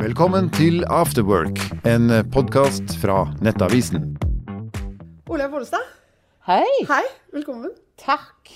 Velkommen til Afterwork, en podkast fra Nettavisen. Olaug Bollestad, Hei. hei, velkommen. Takk.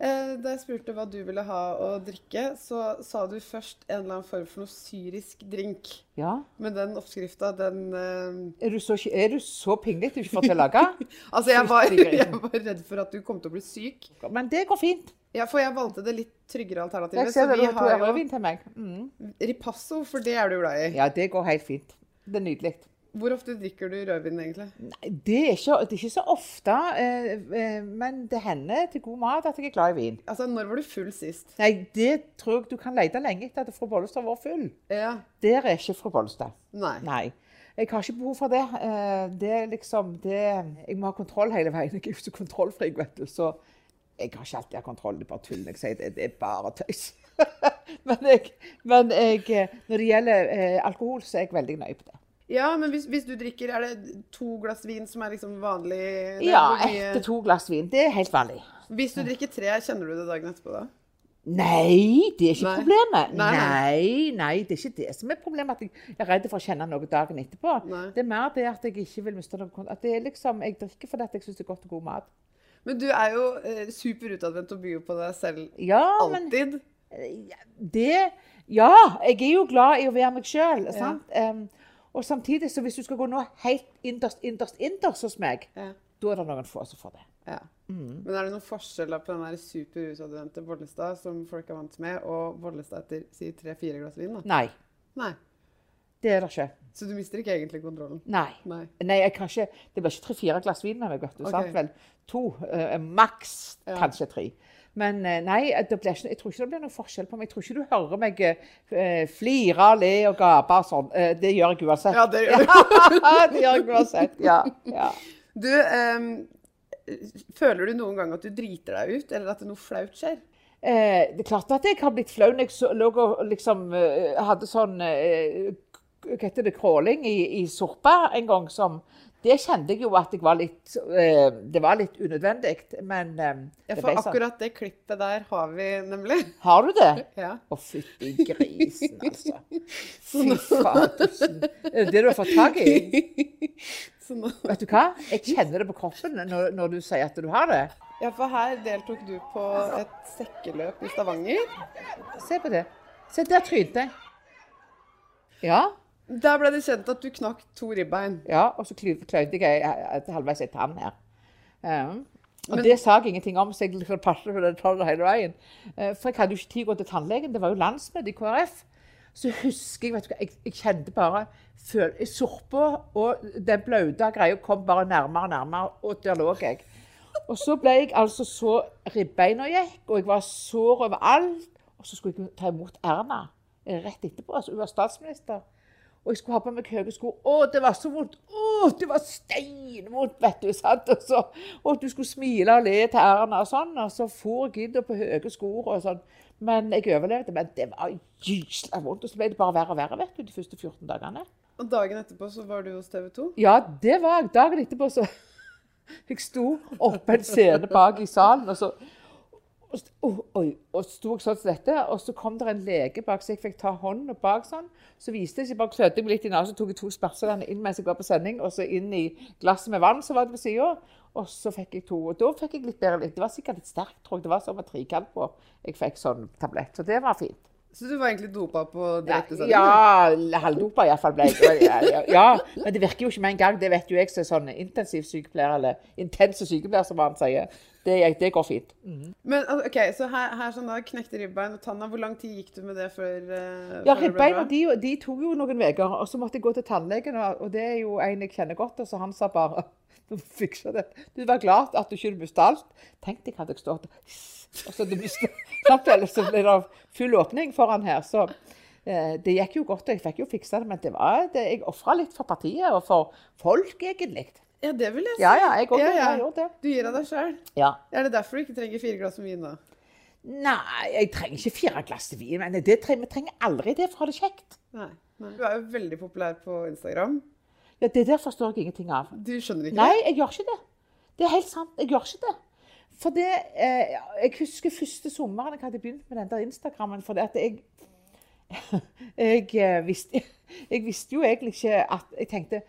Eh, da jeg spurte hva du ville ha å drikke, så sa du først en eller annen form for noe syrisk drink. Ja. Men den oppskrifta, den eh, Er du så, er du så pinglete du ikke får til å lage? Altså, jeg var, jeg var redd for at du kom til å bli syk. Men det går fint. Ja, for jeg valgte det litt tryggere alternativet. Det, vi har jo meg. Mm. ripasso, for det er du glad i. Ja, det går helt fint. Det er nydelig. Hvor ofte drikker du rødvin, egentlig? Nei, Det er ikke, det er ikke så ofte, eh, eh, men det hender til god mat at jeg er glad i vin. Altså, når var du full sist? Nei, det tror jeg du kan lete lenge etter at fru Bollestad var full. Ja. Der er ikke fru Bollestad. Nei. Nei. Jeg har ikke behov for det. Eh, Det er liksom det Jeg må ha kontroll hele veien. Jeg er jo så kontrollfrik, vet du. Så jeg har ikke alltid hatt kontroll. Det er bare tull jeg sier det. Det er bare tøys. men jeg, men jeg Når det gjelder eh, alkohol, så er jeg veldig nøye på det. Ja, men hvis, hvis du drikker, er det to glass vin som er liksom vanlig? Er Ja, ett til to glass vin. Det er helt vanlig. Hvis du drikker tre, kjenner du det dagen etterpå da? Nei, det er ikke Nei. problemet. Nei, nei. Nei, nei, det er ikke det som er problemet. At jeg er redd for å kjenne noe dagen etterpå. Det er mer det at jeg ikke vil miste noe At det er liksom, Jeg drikker fordi jeg syns det er godt og god mat. Men du er jo eh, super og byr på deg selv Ja, men alltid. det Ja, jeg er jo glad i å være meg sjøl. Ja. og samtidig, så hvis du skal gå nå helt innerst, innerst, innerst hos meg, Ja. da er det noen få som får det. ja. Mm. Men er det noen forskjell på den der super Bollestad som folk er vant med, og Bollestad etter si tre-fire glass vin? da? Nei, Nei. Det er det ikke. Så du mister ikke egentlig kontrollen? Nei. Nei. Nei, jeg kan ikke, Det blir ikke tre-fire glass vin av meg. vet du, Okay. sant? Vel, to, Uh, maks Ja. kanskje tre. Men eh, nei, det ikke, jeg tror ikke det blir noen forskjell på meg. Jeg tror ikke du hører meg eh, flire, le og gape og sånn. Eh, det gjør jeg uansett. Ja, det gjør du. det gjør jeg uansett. Ja, ja. Du, ehm, føler du noen gang at du driter deg ut, eller at noe flaut skjer? Eh, det er klart at jeg har blitt flau når jeg så, lå og liksom eh, hadde sånn eh, Hva heter det? Crawling i, i Sorpa en gang som Det kjente jeg jo at jeg var litt eh, Det var litt unødvendig, men eh, Ja, det ble sånn. akkurat det klippet der har vi nemlig. Har du det? Ja. Å, fytti grisen, altså. Fy fadersen. Er det det du har fått tak i? Så nå, Vet du hva? Jeg kjenner det på kroppen når, når du sier at du har det. ja, for her deltok du på et sekkeløp i Stavanger. Se på det. Se, der trynte jeg. Ja. Der ble det kjent at du knakk to ribbein. Ja, og så kløyvde jeg til halvveis ei tann her. Um, og Men- det sa jeg ingenting om, så jeg liksom passet på det tallet hele veien. Uh, for jeg hadde jo ikke tid til å gå til tannlegen. Det var jo landsmøte i KrF. Så husker jeg vet du hva, jeg, jeg kjente bare føl, Sorpa og den blaute greia kom bare nærmere og nærmere, og der lå jeg. Og så ble jeg altså så Ribbeina gikk, og jeg var sår overalt. Og så skulle jeg ta imot Erna rett etterpå. altså Hun var statsminister. Og jeg skulle ha på meg høye sko. Å, det var så vondt! Å, det var steinvondt, vet du. sant? Og, så, og du skulle smile og le til Erna og sånn. Og så for Gidder på høye sko og sånn. Men jeg overlevde. Men det var gysla vondt. Og så ble det bare verre og verre vet du, de første 14 dagene. Og dagen etterpå så var du hos TV 2. Ja, det var jeg. Dagen etterpå så Jeg sto oppe en scene bak i salen, og så og, oh, og sto jeg sånn som dette, og så kom det en lege bak, så jeg fikk ta hånden bak sånn. Så viste jeg bare klødde meg litt i nesen, tok jeg to sperser inn mens jeg var på sending, og så inn i glasset med vann som var det på sida. Og så fikk jeg to. Og da fikk jeg litt bedre. Det var sikkert litt sterkt, tror jeg. Det var som et trikant på. Jeg fikk sånn tablett. Så det var fint. Så du var egentlig dopa på Ja, direktesending? ja halvdopa iallfall ble jeg. Ja, ja, ja, men det virker jo ikke med en gang. Det vet jo jeg som er sånn intensivsykepleier, eller intense sykepleier, som han sier. Det, det går fint. Men ok, så her, her sånn da, knekte ribbein og tanna. Hvor lang tid gikk du med det før, uh, Ja, Ribbeina de, de tok jo noen uker, og så måtte jeg gå til tannlegen. Og, det er jo en jeg kjenner godt, og så han sa bare du fikser det. Du var glad at du ikke mista alt. Tenk deg hadde jeg stått og så det ble, så ble det full åpning foran her. Så eh, det gikk jo godt, og jeg fikk jo fiksa det. Men det var, det, jeg ofra litt for partiet og for folk, egentlig. Ja, det vil jeg si. Ja, ja, jeg også, Ja, ja. Jeg det. Du gir av deg sjøl. Ja. Er det derfor du ikke trenger fire glass med vin, nå? Nei, jeg trenger ikke fire glass vin. Men det trenger, vi trenger aldri det for å ha det kjekt. Nei. Nei. Du er jo veldig populær på Instagram. Ja, Det der forstår jeg ingenting av. Du skjønner ikke Nei, jeg gjør ikke det. Det er helt sant. Jeg gjør ikke det. For det eh, Jeg husker første sommeren jeg hadde begynt med den der Instagrammen. For det at jeg Jeg eh, visste jeg visste jo egentlig ikke at Jeg tenkte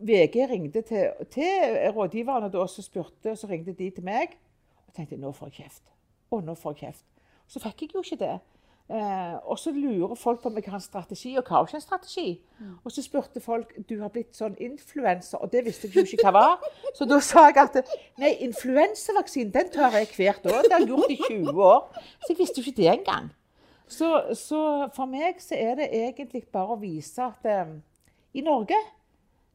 VG ringte til, til rådgiverne da, som spurte, og så ringte de til meg. Og tenkte nå får jeg kjeft. Å, nå får jeg kjeft. Så fikk jeg jo ikke det. Eh, og så lurer folk på om jeg har en strategi, og hva er ikke en strategi? Og så spurte folk du har blitt sånn influenser, og det visste jeg jo ikke hva var. Så da sa jeg at nei, influensavaksinen den tar jeg hvert år. Det har jeg gjort i 20 år. Så jeg visste jo ikke det engang. Så, så for meg så er det egentlig bare å vise at eh, i Norge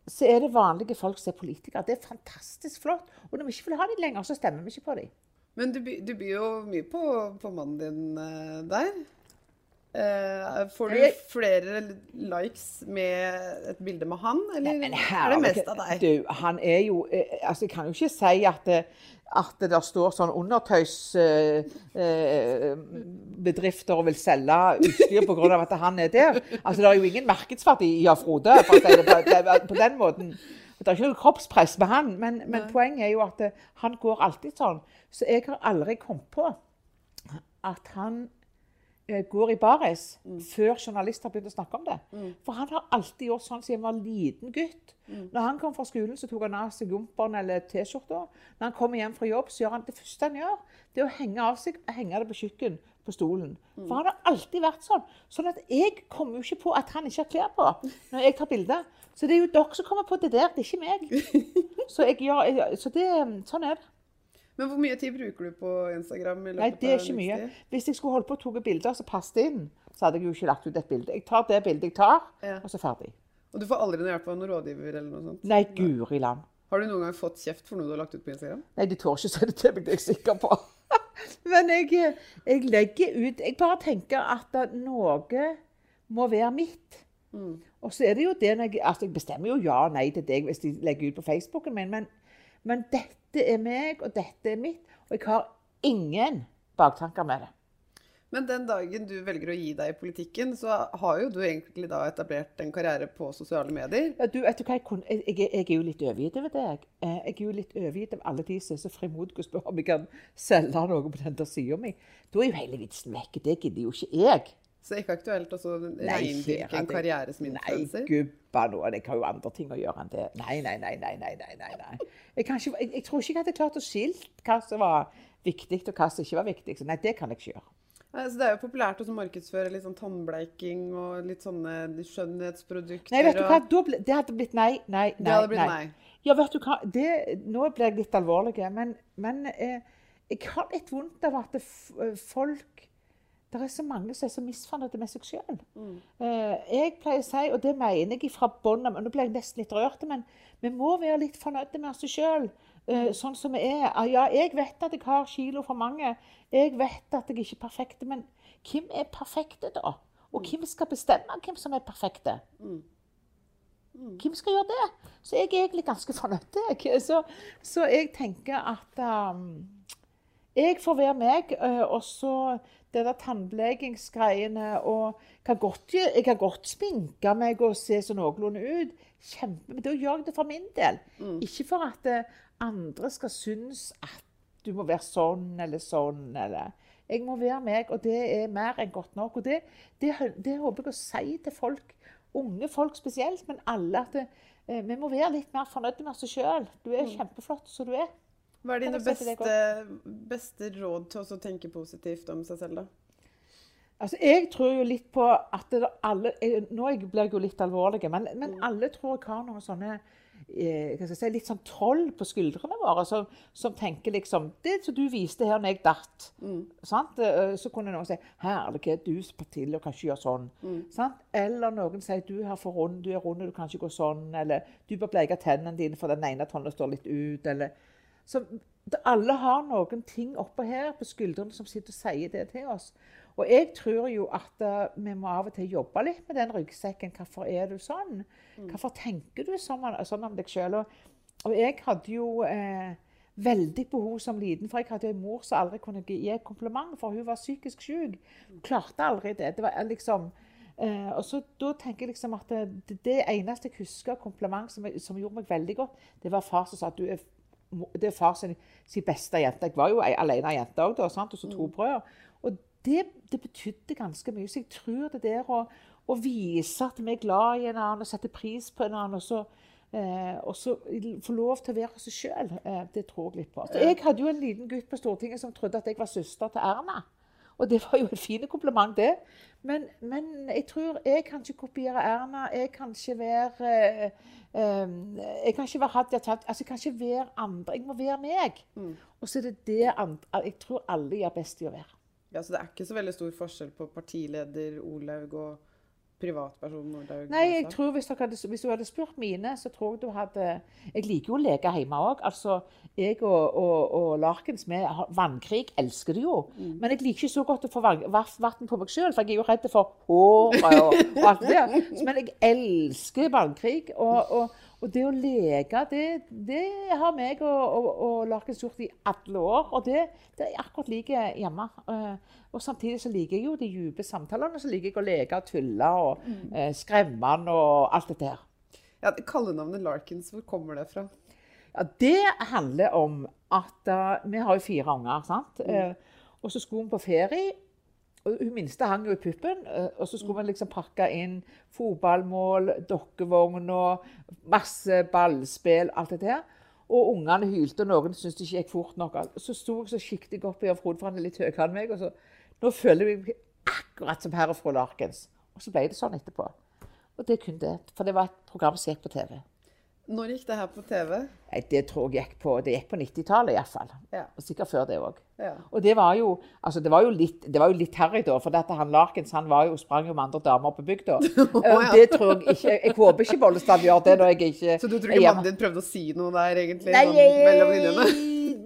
så er det vanlige folk som er politikere. Det er fantastisk flott. Og når vi ikke vil ha dem lenger, så stemmer vi ikke på dem. Men du, du byr jo mye på, på mannen din eh, der. Eh, får du flere likes med et bilde med han, eller Men er det mest av deg? Du, han er jo eh, Altså, jeg kan jo ikke si at at det der står sånn undertøysbedrifter uh, og vil selge utstyr pga. at han er der. Altså, Det er jo ingen markedsverdi av Frode, for å si det på, det- på den måten. Det er ikke noe kroppspress med han, men, men poenget er jo at eh, han går alltid sånn. Så jeg har aldri kommet på at han eh, går i baris før journalister har begynt å snakke om det. For han har alltid gjort sånn siden han var liten gutt. Når han kom fra skolen, så tok han av seg jumperen eller T-skjorta. Når han kommer hjem fra jobb, så gjør han det første han gjør, det er å henge av seg henge det på kjøkken på stolen. For han har alltid vært sånn. Sånn at jeg kommer jo ikke på at han ikke har klær på når jeg tar bilder. Så det er jo dere som kommer på det der, det er ikke meg. Så, gjør, så det, sånn er det. Men hvor mye tid bruker du på Instagram? Nei, det er ikke mye. Hvis jeg skulle holdt på og tatt bilder som passet inn, så hadde jeg jo ikke lagt ut et bilde. Jeg tar det bildet jeg tar, Ja. og så ferdig. Og du får aldri noe hjelp av noen rådgiver eller noe sånt? Nei, guri land. Har du noen gang fått kjeft for noe du har lagt ut på Instagram? Nei, de tør ikke si det til meg, det er jeg sikker på. Men jeg, jeg legger ut Jeg bare tenker at noe må være mitt. Mm. Og så er det jo det jeg, altså jeg bestemmer jo ja og nei til deg hvis de legger ut på Facebooken min, men, men dette er meg, og dette er mitt. Og jeg har ingen baktanker med det. Men den dagen du velger å gi deg i politikken, så har jo du egentlig da etablert en karriere på sosiale medier. Ja, du, vet du hva, jeg, kunne, jeg, jeg, jeg er jo litt overgitt over deg. Jeg, Jeg er jo litt overgitt av alle de som er så frimodige og spør om jeg kan selge noe på den der sida mi. Da er jo hele vitsen vekk. Det gidder jo ikke jeg. Så det er ikke aktuelt å reindyrke en karriere som influenser? Nei, gubba nå. Jeg har jo andre ting å gjøre enn det. Nei, nei, nei. nei, nei, nei, nei, nei. Jeg, ikke, jeg, jeg tror ikke jeg hadde klart å skilt hva som var viktig, og hva som ikke var viktig. Så nei, det kan jeg ikke gjøre. Nei, så det er jo populært å markedsføre litt sånn tannbleiking og litt sånne skjønnhetsprodukter. Nei, vet du hva? ble, det hadde blitt nei, nei, nei. Det hadde blitt nei. Ja, vet du hva? Det, nå ble jeg litt alvorlig, men, men eh, jeg har litt vondt av at folk Det er så mange som er så misfornøyde med seg sjøl. Mm. Eh, jeg pleier å si, og det mener jeg fra båndet av Nå ble jeg nesten litt rørt, men vi må være litt fornøyde med oss sjøl. Mm. sånn som vi er. Ah, Ja, jeg vet at jeg har kilo for mange. Jeg vet at jeg ikke er perfekt. Men hvem er perfekte, da? Og hvem skal bestemme hvem som er perfekte? Hvem skal gjøre det? Så jeg er egentlig ganske fornøyd. Så, så jeg tenker at um, jeg får være meg. øh, Og så det der tannblekingsgreiene og kan godt, Jeg kan godt sminke meg og se så noenlunde ut. Kjempe, men da gjør jeg det for min del. Ikke for at eh, andre skal synes at du må være sånn eller sånn. eller... Jeg må være meg, og det er mer enn godt nok. Og det, det, det håper jeg å si til folk, unge folk spesielt, men alle, at det, eh, vi må være litt mer fornøyde med oss sjøl. Du er kjempeflott som du er. Hva er dine beste, beste råd til å tenke positivt om seg selv, da? Altså, jeg tror jo litt på at det alle jeg, Nå blir jeg jo litt alvorlig, men, men alle tror jeg har noen sånne eh, skal jeg si, litt sånn troll på skuldrene våre som, som tenker liksom Det som du viste her når jeg datt. Sant? Eh, Så kunne noen si 'Herlighet, du til og kan ikke gjøre sånn'. Sant? Eller noen sier 'Du er for rund, du er rund, du kan ikke gå sånn'. Eller 'Du bør bleike tennene dine, for den ene tånden står litt ut'. Eller så alle har noen ting oppå her på skuldrene som sitter og sier det til oss. Og jeg tror jo at eh, vi må av og til jobbe litt med den ryggsekken. Hvorfor er du sånn? Hvorfor tenker du sånn, sånn om deg sjøl? Og, og jeg hadde jo eh, veldig behov som liten, for jeg hadde en mor som aldri kunne gi et kompliment, for hun var psykisk syk. Hun klarte aldri det. Det var liksom Eh, og så Da tenker jeg liksom at det, det eneste jeg husker kompliment som, jeg- som gjorde meg veldig godt, det var far som sa at du er, det er far sin, sin beste jente. Jeg var jo ei- aleine jente òg, og så to brødre. Og det, det betydde ganske mye. Så jeg tror det der å, å vise at vi er glad i en annen og setter pris på en annen. Og så, eh, og så få lov til å være seg sjøl. Eh, det tror jeg litt på. Så jeg hadde jo en liten gutt på Stortinget som trodde at jeg var søster til Erna. Og det var jo et fint kompliment, det. Men, men, jeg tror jeg kan ikke kopiere Erna. Jeg kan ikke være eh, eh, Jeg kan ikke være Hadia Tajik. Altså, jeg kan ikke være andre. Jeg må være meg. Mm. Og så er det det andre, jeg tror alle gjør best i å være. Ja, Så det er ikke så veldig stor forskjell på partileder Olaug og privatperson Nei, jeg tror hvis, hadde, hvis du hadde spurt mine, så tror jeg du hadde Jeg liker jo å leke hjemme òg. Altså, jeg og, og, og Larkens vi vannkrig elsker det jo. Men jeg liker ikke så godt å få vann på meg sjøl, for jeg er jo redd for håret og, og alt det der. Men jeg elsker vannkrig. Og, og, det å leke, det, det har meg og, og, og Larkens gjort i alle år. Og det, det er akkurat like hjemme. Eh, Og samtidig så liker jeg jo de dype samtalene. Så liker jeg å leke og tulle og eh, skremme han og alt dette her. Ja, Kallenavnet Larkins, hvor kommer det fra? Ja, det handler om at uh, vi har jo fire unger. sant? Eh, og så skulle vi på ferie. Og Hun minste hang jo i puppen. eh, og så skulle man liksom pakke inn fotballmål, dokkevogner, masse ballspill, alt det der. Og ungene hylte, og noen syntes det ikke gikk fort nok. Så sto jeg så jeg opp i Frode, for han er litt høyere enn meg. og så, Nå føler jeg meg akkurat som herr og fru Larkens. Og så ble det sånn etterpå. Og det kunne det. For det var et program som gikk på TV. Når gikk det her på TV? Det tror jeg gikk på, det gikk på 90-tallet iallfall. Ja. Og sikkert før det òg. Ja. Og det var jo, altså det var jo litt, det var jo litt harry da, for dette, han Larkens han var jo, sprang jo med andre damer på bygda. oh, ja. Det tror jeg ikke Jeg håper ikke Bollestad gjør det når jeg ikke Så du tror ikke mannen din prøvde å si noe der, egentlig? Nei, sånn mellom linjene?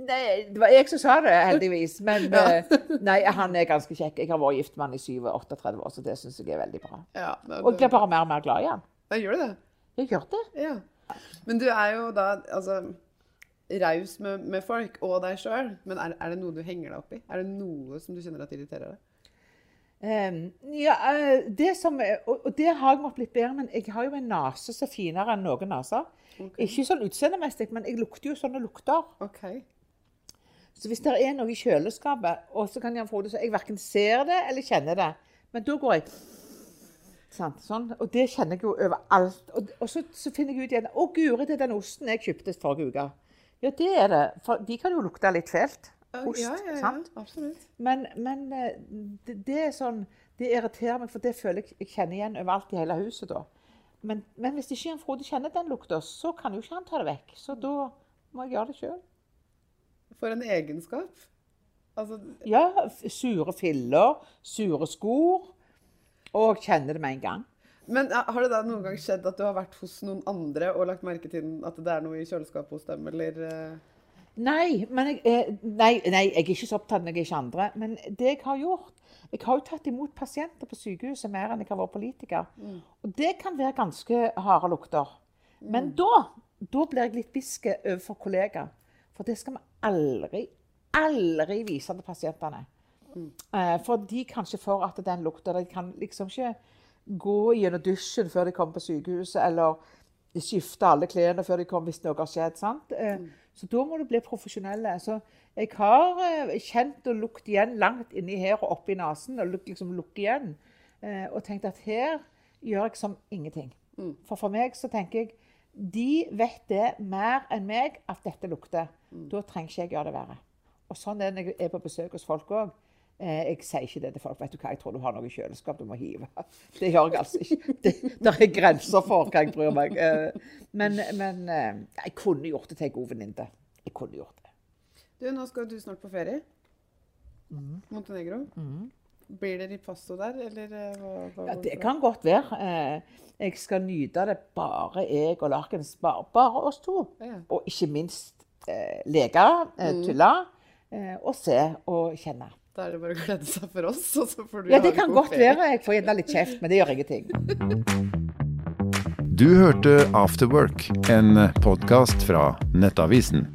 nei, det var jeg som sa det, heldigvis. Men eh, nei, han er ganske kjekk. Jeg har vært gift med han i 37 år, så det syns jeg er veldig bra. Ja, det, Og jeg blir bare mer og mer glad i han. Ja, gjør du det? Jeg gjør det. Ja. Men du er jo da altså raus med, med folk og deg sjøl. Men er, er det noe du henger deg opp i? Er det noe som du kjenner at irriterer deg? Um, ja, eh, det som, og, og det har jeg måttet blitt bedre, men jeg har jo en nese som er finere enn noen naser. Okay. Ikke sånn utseendemessig, men jeg lukter jo sånne lukter. Okay. Så hvis det er noe i kjøleskapet, og så kan Jan Frode si jeg verken ser det eller kjenner det, men da går jeg Sant, sånn, Og det kjenner jeg jo overalt. Og, og så, så finner jeg ut igjen Å, guri, det er den osten jeg kjøpte forrige uke. Ja, det er det. For de kan jo lukte litt fælt. Ost. ja, ja, ja, sant? absolutt. Men, men eh, det, det er sånn Det irriterer meg, for det føler jeg jeg kjenner igjen overalt i hele huset da. Men, men hvis ikke en Frode kjenner den lukta, så kan jo ikke han ta det vekk. Så da må jeg gjøre det sjøl. For en egenskap. Altså, Ja, sure filler, sure skor. Og kjenner det med en gang. men har det da noen gang skjedd at du har vært hos noen andre og lagt merke til at det er noe i kjøleskapet hos dem, eller eh, Nei, men jeg, eh, nei, nei, jeg er ikke så opptatt når jeg er ikke andre. Men det jeg har gjort Jeg har jo tatt imot pasienter på sykehuset mer enn jeg har vært politiker. Og det kan være ganske harde lukter. Men da, da blir jeg litt bisk overfor kollegaer. For det skal vi aldri, aldri vise til pasientene. Eh, For de kanskje får at den lukter. De kan liksom ikke gå gjennom dusjen før de kommer på sykehuset, eller skifte alle klærne før de kommer hvis noe har skjedd. sant? Eh, Så da må du bli profesjonelle. Så jeg har eh, kjent og lukt igjen langt inni her og oppi nesen, og liksom lukket igjen. eh, Og tenkt at her gjør jeg som ingenting. For for meg så tenker jeg de vet det mer enn meg at dette lukter. Da trenger ikke jeg gjøre det verre. Og sånn er det når jeg er på besøk hos folk òg. Eh, jeg sier ikke det til folk. vet du hva, Jeg tror du har noe i kjøleskap du må hive. Det gjør jeg altså ikke. Det, det er grenser for hva jeg bryr meg. Eh, men men eh, jeg kunne gjort det til en god venninne. Jeg kunne gjort det. Du, nå skal du snart på ferie. Montenegro. Blir det ripasso der, eller hva? hva Ja, det kan godt være. Jeg skal nyte det bare jeg og Larkens. Bare, bare oss to. Ja. Og ikke minst eh, leke, eh, tulle, eh, og se og kjenne. Da er det bare å glede seg for oss, og så får du Ja, ha det kan godt ferie. være. Jeg får gjerne litt kjeft, men det gjør ingenting. Du hørte Afterwork, en podkast fra Nettavisen.